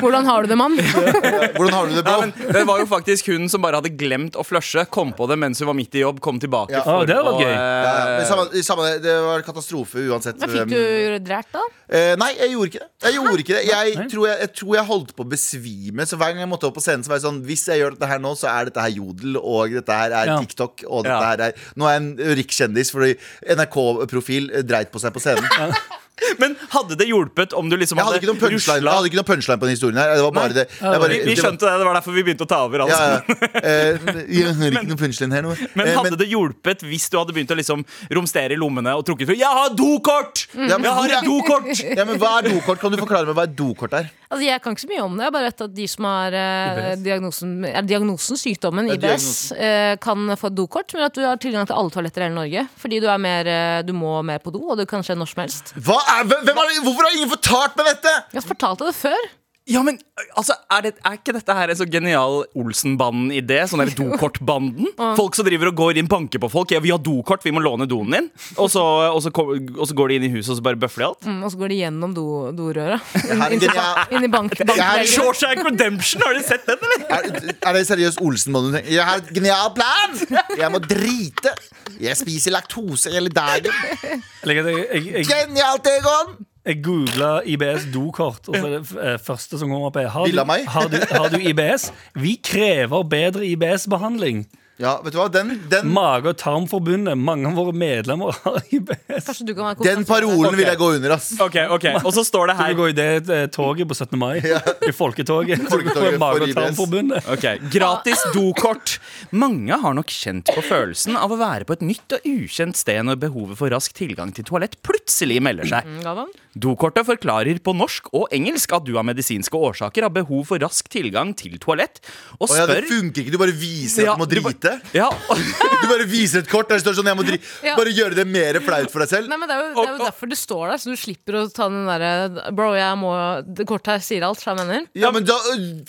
Hvordan har du det, mann? Hvordan har du det, bro? men det var jo faktisk hun som bare hadde glemt å flushe, kom på det mens hun var midt i jobb, kom tilbake Ja. for oh, det var å gøy. eh, Ja, ja. Samme, samme, det, var katastrofe uansett. Men Fikk du drært, da? Eh, nei, jeg gjorde ikke det. Jeg gjorde ikke det jeg tror jeg, jeg tror jeg holdt på å besvime. Så hver gang jeg måtte opp på scenen, så var jeg sånn Hvis jeg gjør dette her nå, så er dette her Jodel, og dette her er Ja. TikTok, og dette Ja. her er Nå er jeg en rikskjendis fordi NRK-profil eh, dreit på seg på scenen. Men hadde det hjulpet om du liksom Jeg hadde ikke noen punchline, jeg hadde ikke noen punchline på den historien her. Det var bare det. det var bare, vi, vi skjønte det, det var derfor vi begynte å ta over. Altså. Ja, ja. Eh, jeg har ikke noen punchline her nå. Men Eh, hadde det hjulpet hvis du hadde begynt å liksom romstere i lommene og trukket fra 'Jeg har dokort! Ja, men Jeg har et dokort!' ja, men hva er dokort? Kan du forklare meg hva et dokort er? Altså, jeg kan ikke så mye om det. Jeg har bare vet at de som har eh, diagnosen, er diagnosen sykdommen Ja, IBS, eh, kan få et dokort, men at du har tilgang til alle toaletter i hele Norge. Fordi du, er mer, eh, du må mer på do, og det kan skje når som helst. Hva er, hvem er det, hvorfor har ingen fortalt meg dette? Jeg har fortalt det før. Ja, men altså, er, det, er ikke dette her en så genial Olsenbanden-idé? Sånn der Dokort-banden? Folk som driver og går inn, banker på folk. Ja, 'Vi har dokort, vi må låne doen din.' Og så, og så, og så går de inn i huset og så bare bøffer de alt. Mm, og så går de gjennom do, dorøret. Inn, Inn, inn i bank, bankveggen. Shawshank Redemption, har du sett den, eller? Er, er det seriøst Olsen-mannen du tenker? Jeg har et genial plan! Jeg må drite! Jeg spiser laktose hele dagen. Genialt, Egon! Jeg googla IBS dokort, og så er det eh, første som kommer opp, er har du, har, du, har du IBS? Vi krever bedre IBS-behandling. Ja, vet du hva? Den, den, Mage- og tarmforbundet, mange av våre medlemmer har IBS. Kanskje du kan være den parolen vil jeg gå under, ass. Ok, ok, Og så står det Du her går i det eh, toget på 17. mai. I folketoget. Folketoget Mage- og IBS. tarmforbundet. Ok, Gratis dokort. Mange har nok kjent på følelsen av å være på et nytt og ukjent sted når behovet for rask tilgang til toalett plutselig melder seg. Mm, Galvan? Dokortet forklarer på norsk og engelsk at du av medisinske årsaker har behov for rask tilgang til toalett, og Å ja, det spør funker ikke. Du bare viser at du må du drite. Ja, Du bare viser et kort der det står sånn jeg må dri Ja. Bare gjøre det mer flaut for deg selv. Nei, men det er, jo, det er jo derfor det står der, så du slipper å ta den derre Bro, jeg må Det kortet her sier alt, så jeg mener. Ja, men da,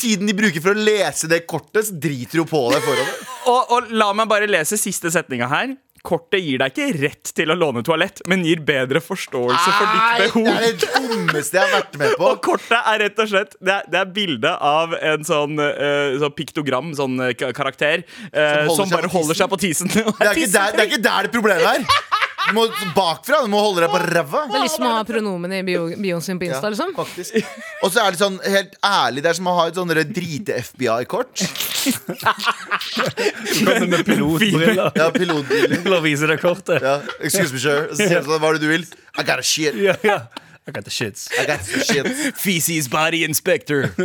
Tiden de bruker for å lese det kortet, så driter jo på deg foran det. og, og la meg bare lese siste setninga her. Kortet gir deg ikke rett til å låne toalett, men gir bedre forståelse for Nei, ditt det er det dummeste jeg har vært med på. Og kortet er rett og slett Det er, det er bilde av en sånn, uh, sånn piktogram, sånn eh, karakter, uh, Som holder som, bare holder seg på tisen. Det er, ikke der, det er ikke der det problemet er. Du må bakfra. Du må holde deg på ræva. Det er lyst til å ha pronomen i bio, bioen sin på Insta, Ja, liksom. faktisk. Og så er det sånn, helt ærlig, det er som å ha et sånn drite-FBI-kort. Kommer med pilotbriller. Ja, pilotbriller. Til å vise deg kortet. Ja, excuse me, sir. Så sier du sånn, hva er det du vil? I got a shit. Ja, ja. I got the shits. I got the shits. Feces body inspector.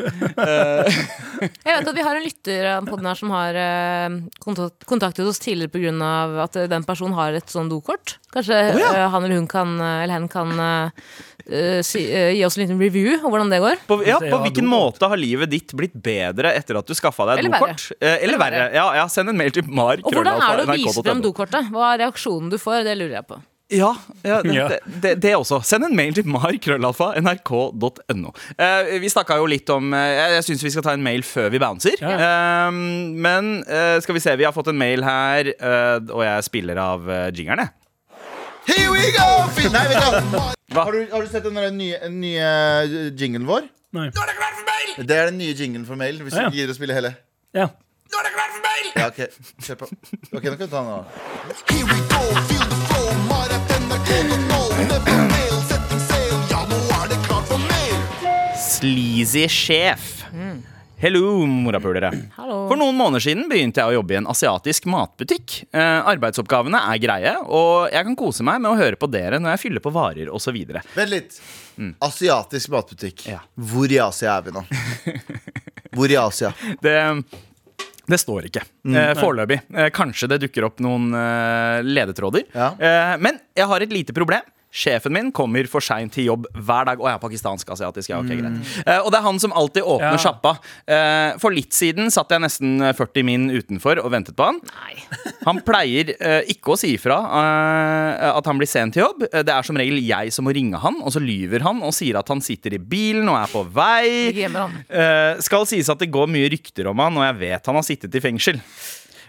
Jeg vet at vi har en lytter på den her som har eh, kontaktet oss tidligere pga. at eh, den personen har et sånn dokort. Kanskje eh, han eller hun kan, eh, eller hen kan eh, eh, si, uh, gi oss en liten review om hvordan det går. På, ja, på hvilken måte har livet ditt blitt bedre etter at du skaffa deg et Eller dokort? Eh, eller verre. Ja, ja, send en mail til mar. Og hvordan er det å vise frem dokortet? Hva er reaksjonen du får? Det lurer jeg på. Ja, ja, det, Ja. Det, det, det også. Send en mail til mar.krøllalfa.nrk.no. Eh, vi snakka jo litt om eh, Jeg, jeg syns vi skal ta en mail før vi bouncer. Eh, men eh, skal vi se, vi har fått en mail her, eh, og jeg spiller av eh, jingeren, jeg. Here we go! Nei? Har, du, har du sett den nye, nye uh, jinglen vår? Nei. Det er den nye jinglen for mail. Hvis du Ja. du gidder å spille hele. Ja. Ja, ok, kjør på. Ok, nå kan du ta den av. Here we go, feel the Sleazy sjef. Hello, morapulere. For noen måneder siden begynte jeg å jobbe i en asiatisk matbutikk. Eh, arbeidsoppgavene er greie, og jeg kan kose meg med å høre på dere når jeg fyller på varer osv. Vent litt. Asiatisk matbutikk. Ja. Hvor i Asia er vi nå? Hvor i Asia? Det, det står ikke. Eh, Foreløpig. Eh, kanskje det dukker opp noen eh, ledetråder. Ja. Eh, men jeg har et lite problem. Sjefen min kommer for seint til jobb hver dag. Å er pakistansk, asiatisk. Ja, ok, greit. Eh, og det er han som alltid åpner Ja. sjappa. Eh, for litt siden satt jeg nesten 40 min utenfor og ventet på han. Han pleier eh, ikke å si ifra eh, at han blir sen til jobb. Eh, Det er som regel jeg som må ringe han, og så lyver han og sier at han sitter i bilen og er på vei. Ikke hjemme, han. Eh, skal sies at det går mye rykter om han, og jeg vet han har sittet i fengsel.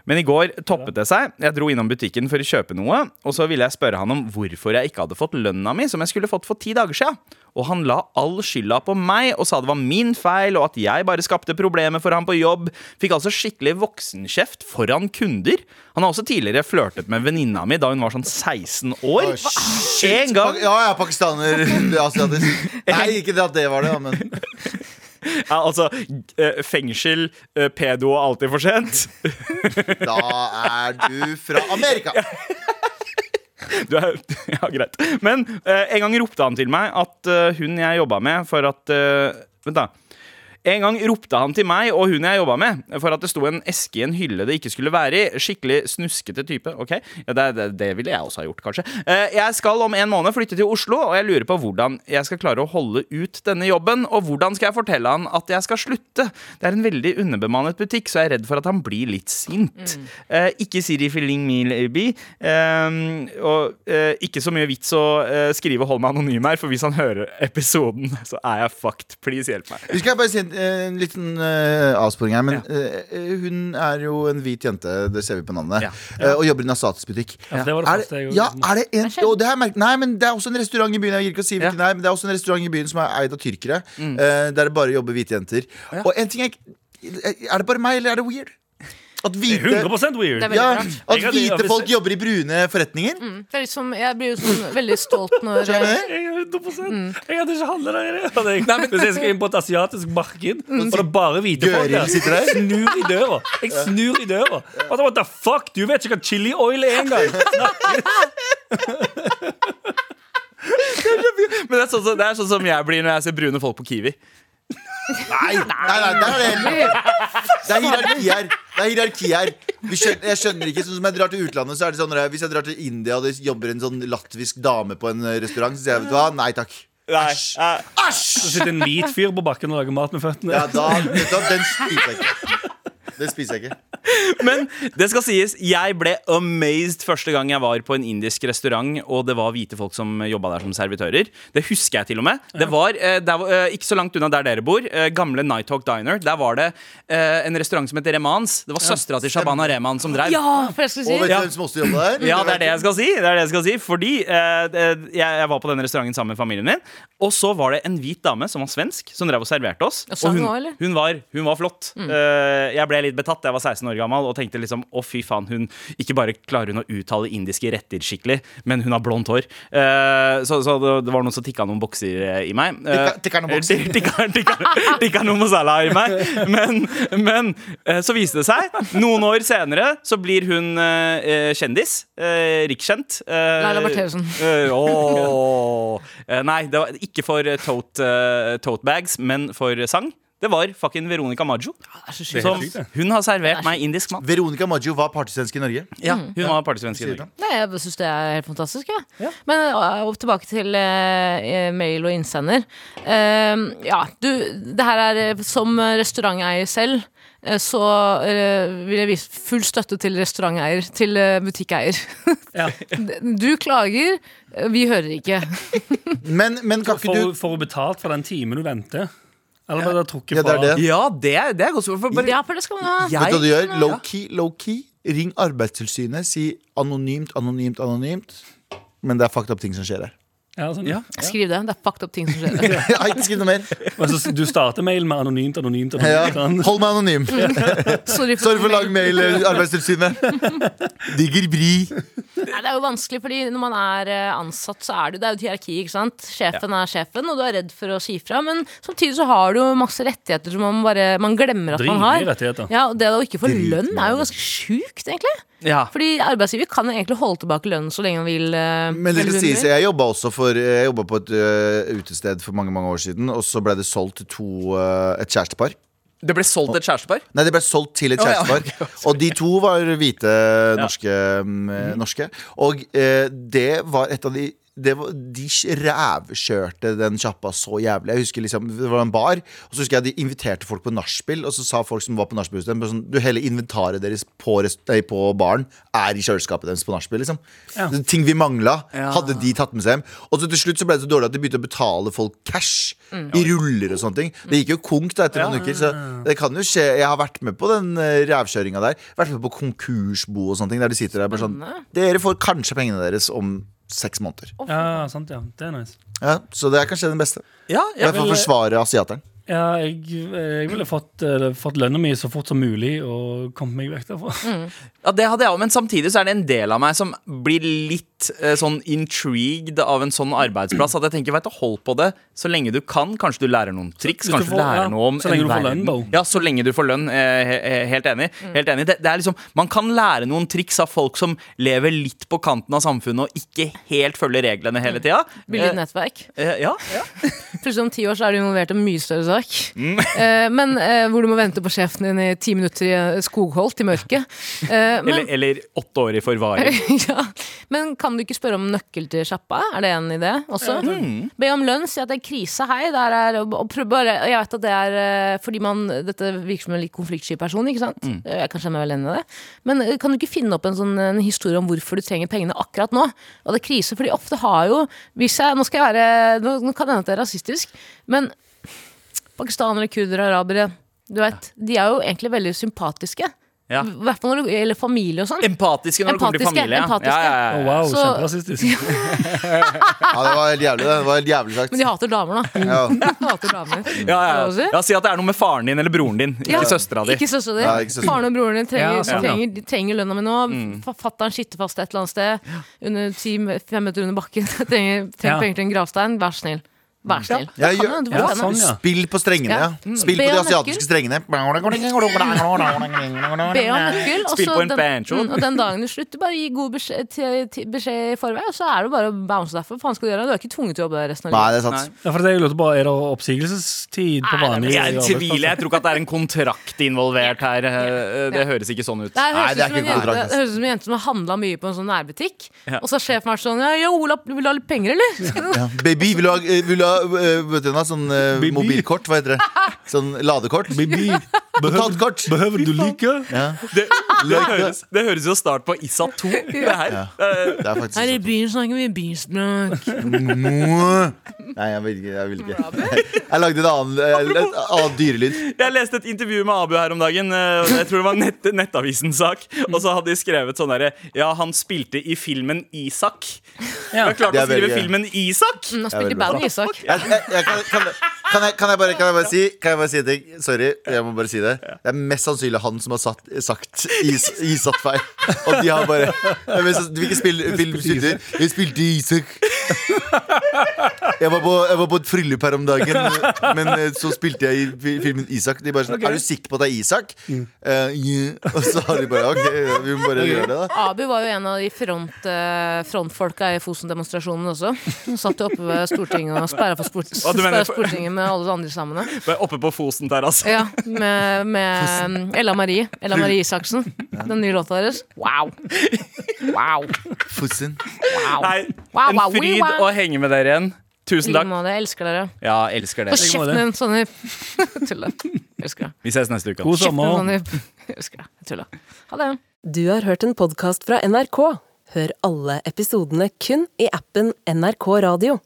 Men i går toppet det seg. Jeg dro innom butikken for å kjøpe noe, og så ville jeg spørre han om hvorfor jeg ikke hadde fått lønna mi, som jeg skulle fått for ti dager siden. Og han la all skylda på meg og sa det var min feil, og at jeg bare skapte problemer for han på jobb. Fikk altså skikkelig voksenkjeft foran kunder. Han har også tidligere flørtet med venninna mi da hun var sånn 16 år. En gang Ja, jeg er pakistaner. Er asiatisk. Nei, ikke det at det var det, men ja, Altså, eh, fengsel, eh, pedo og alltid for sent. da er du fra Amerika. Du er, ja, greit. Men eh, en gang ropte han til meg at hun jeg jobba med for at Vent, da. En gang ropte han til meg og hun jeg jobba med, for at det sto en eske i en hylle det ikke skulle være i. Skikkelig snuskete type. Ok, ja, det, det, det ville jeg også ha gjort, kanskje. Eh, jeg skal om en måned flytte til Oslo, og jeg lurer på hvordan jeg skal klare å holde ut denne jobben. Og hvordan skal jeg fortelle han at jeg skal slutte? Det er en veldig underbemannet butikk, så jeg er redd for at han blir litt sint. Mm. ikke Siri Filling Me Lady. Eh, og eh, ikke så mye vits å eh, skrive 'hold meg anonym' her, for hvis han hører episoden, så er jeg fucked. Please, hjelp meg. Vi skal bare si en, en liten uh, avsporing her. Men uh, hun er jo en hvit jente, det ser vi på navnet, Ja. uh, og jobber i en asiatisk butikk. Ja, det var det Er første jeg det, ja, er det en og det har jeg merket, Nei, men det er også en restaurant i byen Jeg gir ikke å si hvilken det er, men det er også en restaurant i byen som er eid av tyrkere. eh, der det bare jobber hvite jenter. Og en ting jeg Er det bare meg, eller er det weird? At hvite 100 weird. Det er ja, at hvite folk jobber i brune forretninger. Det er liksom, jeg blir jo sånn veldig stolt når? Jeg er 100 Jeg hadde ikke handla der. jeg. Jeg- Hvis jeg skal inn på et asiatisk marked, og det er bare hvite folk der. Jeg snur i døra. Jeg snur i døra. Altså, what the fuck? Du vet ikke hva chili oil er engang! Men det er, sånn, det er sånn som jeg blir når jeg ser brune folk på Kiwi. Nei, nei, nei, der er det Det er hierarki her. Det er hierarki her Vi skjønner, Jeg skjønner ikke, sånn som jeg drar til utlandet Så er det sånn, Hvis jeg drar til India og det jobber en sånn latvisk dame på en eh, restaurant Så sier jeg, vet du hva, nei takk Æsj. Så sitter en hvit fyr på bakken og lager mat med føttene. Ja, da, den spiser jeg ikke Den spiser jeg ikke Men det skal sies, jeg ble amazed første gang jeg var på en indisk restaurant, og det var hvite folk som jobba der som servitører. Det husker jeg til og med. Det var, det var, eh, ikke så langt unna der dere bor, eh, gamle Nighthawk Diner. Der var det eh, en restaurant som het Remans. Det var søstera til Shabana Rehman som drev. Ja, for jeg skulle Og vet si du Ja. hvem som også jobba der? Ja, det er det jeg skal si. Det er det jeg skal si Fordi eh, jeg, var på denne restauranten sammen med familien min. Og så var det en hvit dame som var svensk, som drev og serverte oss. Og hun, hun, var, hun var flott. Eh, jeg ble litt betatt. Jeg var 16 år gammel og tenkte liksom å fy faen, hun ikke bare klarer hun å uttale indiske retter skikkelig, men hun har blondt hår. Uh, så, så det, det var noen som tikka noen bokser eh, i meg. Eh, Tikka- noen bokser. eh, tikka, tikka, tikka noe masala i meg. Men, men uh, så viste det seg, noen år senere, så blir hun eh, kjendis. Eh, rikskjent. Eh, Laila Bertheussen. eh, åh. Eh, nei, det var ikke for eh, tote, eh, tote bags, men for sang. Det var fucking Veronica Maggio. Sjukt. Som, hun har servert meg indisk mat. Veronica Maggio var partysvensk i Norge Ja, hun var partysvensk i Norge. Nei, jeg syns det er helt fantastisk. Ja. Men uh, og tilbake til uh, mail og innsender. Uh, ja, du, det her er som restauranteier selv. uh, Så vil jeg vise full støtte til restauranteier, til butikkeier. Ja. Du klager, vi hører ikke. Men, men kan ikke du får hun betalt for den timen du venter? Eller blir det trukket Ja, det er fra det. Ja, det, er- det er godt spørsmål. for bare- Ja, for det skal man ha. Jeg, Vet du hva du gjør? Low-key, low-key Ring arbeidstilsynet, si anonymt, anonymt, anonymt Men det er fucked up ting som skjer her Ja, sånn. Ja. Skriv det. Det er fucked up ting som skjer. Jeg har ikke skrevet noe mer Altså, du starter mailen med anonymt, anonymt, anonymt. Hold meg anonym Sorry for, Sorry for lang mail, eh, arbeidstilsynet Digger bri Nei, det er jo vanskelig, fordi når man er eh, ansatt, så er det, det er jo et hierarki. ikke sant? Sjefen er sjefen, og du er redd for å si fra. Men samtidig så har du jo masse rettigheter som man bare man glemmer at man har. Ja, og Det å ikke få lønn er jo ganske sjukt, egentlig. Ja. Fordi arbeidsgiver kan jo egentlig holde tilbake lønnen så lenge han vil. Uh, Men det skal sies, jeg jobba også for Jeg på et uh, utested for mange mange år siden Og så ble det solgt til to, uh, et kjærestepar Det ble solgt et kjærestepar. Nei, det ble solgt til et Å, ja, kjærestepar. Og de to var hvite norske. mm, norske. Og eh, det var et av de var, De rævkjørte den sjappa så jævlig. Jeg husker liksom, Det var en bar, og så husker jeg de inviterte folk på nachspiel. Og så sa folk som var på nachspiel sånn, Du Hele inventaret deres på, nei, på baren er i kjøleskapet deres på nachspiel. Liksom. Ting vi mangla, hadde de tatt med seg hjem. Og så til slutt så ble det så dårlig at de begynte å betale folk cash i ruller og sånne ting. Det gikk jo konk da etter noen uker, så det kan jo skje. Jeg har vært med på den uh, rævkjøringa der. Vært med på konkursbo og sånne ting, der de sitter der bare sånn Dere får kanskje pengene deres om seks måneder. Ja, sant, ja. Det er nice. Ja, så det er kanskje den beste. Ja, I jeg hvert fall vil- forsvare asiateren. Ja, jeg, jeg ville fått, eh, fått lønna mi så fort som mulig og kommet meg vekk derfra. Ja, det hadde jeg òg, men samtidig så er det en del av meg som blir litt eh, sånn intrigued av en sånn arbeidsplass. At jeg tenker, vet du, hold på det så lenge du kan. Kanskje du lærer noen triks. Hvis du Kanskje du får- lærer ja, noe om så lenge en du får verden. lønn, though. Ja, så lenge du får lønn. Eh, he- he- helt enig. Helt enig. Det, det er liksom, man kan lære noen triks av folk som lever litt på kanten av samfunnet og ikke helt følger reglene hele tida. Bygge et nettverk. Eh, ja, ja. Plutselig om ti år så er du involvert i en mye større sak. Mm. Eh, men eh, hvor du må vente på sjefen din i ti minutter i eh, skogholt i mørket. Eh, men, Eller, eller åtte år i forvaring. ja. men kan du ikke spørre om nøkkel til sjappa? Er det en idé også? Mm. Be om lønn, si at det er krise. Hei, der er og prøv bare, Jeg vet at det er fordi man Dette virker som en litt konfliktsky person, ikke sant? Mm. Jeg kan kjenne meg vel igjen i det. Men kan du ikke finne opp en sånn en historie om hvorfor du trenger pengene akkurat nå? Og det er krise, fordi ofte har jo hvis jeg, Nå skal jeg være Nå, nå kan det hende at det er rasistisk, men pakistanere, kurdere, arabere du vet, De er jo egentlig veldig sympatiske. Ja. I hvert fall når det gjelder familie og sånn. Empatiske når det kommer til familie. ja. empatiske. Ja, ja, ja. wow, Så- kjemperasistisk. Ja, det var helt jævlig. Det var helt jævlig sagt. Men de hater damer, da. Ja. De hater damer. Ja, ja, ja. ja, Si at det er noe med faren din eller broren din, ikke Ja, søstera di. Ikke søstera di. Ja, ikke søstera. Faren og broren din trenger, Ja, sånn, ja. trenger, trenger lønna mi nå. Mm. Fa- Fatter'n sitter fast et eller annet sted under ti, fem meter under bakken. trenger, trenger Ja. penger til en gravstein. Vær snill. Vær snill. Ja, Det kan gjør- du ja, sånn, ja. Spill på strengene, ja. Ja. Spill Be på de om asiatiske strengene. Be om nøkkel. og Spill så på en den- banjo. mm, Og den dagen du slutter, bare gi god beskjed, til, til, beskjed i forvei, og så er det bare å bounce derfra. Hva faen skal du gjøre? Du er ikke tvunget til å jobbe der resten av Nei, livet. det er sant. Ja, for det jeg lurte på, Er det oppsigelsestid på Nei, det er vanlige Jeg tviler. Jeg tror ikke at det er en kontrakt involvert her. Eh, Det høres ikke sånn ut. Det, her Nei, høres det er ut som en ikke jente- kontrakt, ass. det høres ut som en jente som har handla mye på en sånn nærbutikk. Ja. Og så har sjefen vært sånn Ja, ja Ola, vil du ha litt penger, eller? Ja. Baby, vil du ha, eh, vil du ha eh, vet du, noe, sånn eh, mobilkort? Hva heter det? Sånn ladekort? Baby, behøver, Kontantkort. behøver du like? Ja, Det, det, høres, det høres jo start på ISA 2. Det her. Ja. Eh, det er faktisk Her i byen snakker vi byspråk. Nei, jeg vil ikke. Jeg, vil ikke. jeg lagde en annen, eh, et annet dyrelyd. Jeg leste et intervju med Abu her om dagen. eh, Jeg tror det var nett, Nettavisens sak. Og så hadde de skrevet sånn derre Ja, han spilte i filmen Isak. Ja. Du har klart Det å er veldig skrive gøy. filmen Isak! Nå Jeg spilte bad band Isak. Jeg, jeg, jeg, kan, kan, kan, jeg, kan, jeg bare, kan jeg bare si Kan jeg bare si en ting? Sorry, jeg må bare si det. Det er mest sannsynlig han som har satt, sagt is, isatt feil. Og de har bare Du er mest sanns- vil ikke spille film. Jeg spilte Isak. Jeg var, på, jeg var på et bryllup her om dagen, men eh, så spilte jeg i filmen Isak. De bare sånn Er du sikker på at det er Isak? Eh, yeah. Og så har de bare OK, vi må bare gjøre det, da. Abu var jo en av de front, uh, frontfolka i Fosen-demonstrasjonen også. Han satt jo oppe ved Stortinget og sperra for, sport, mener Stortinget med alle de andre sammen. Oppe på Fosen terrasse. Ja, med, med Ella Marie. Ella Marie Isaksen. Den nye låta deres. Wow. Wow. Fosen. wow. Nei, Wow, en wow, fryd å henge med dere igjen. Tusen takk. måte. Jeg elsker dere. Ja, elsker dere. Og kjeften en sånn Tulla. Elsker deg. Vi ses neste uke. God sommer. sånn Elsker deg. Tulla. Ha det. Du har hørt en podkast fra NRK. Hør alle episodene kun i appen NRK Radio.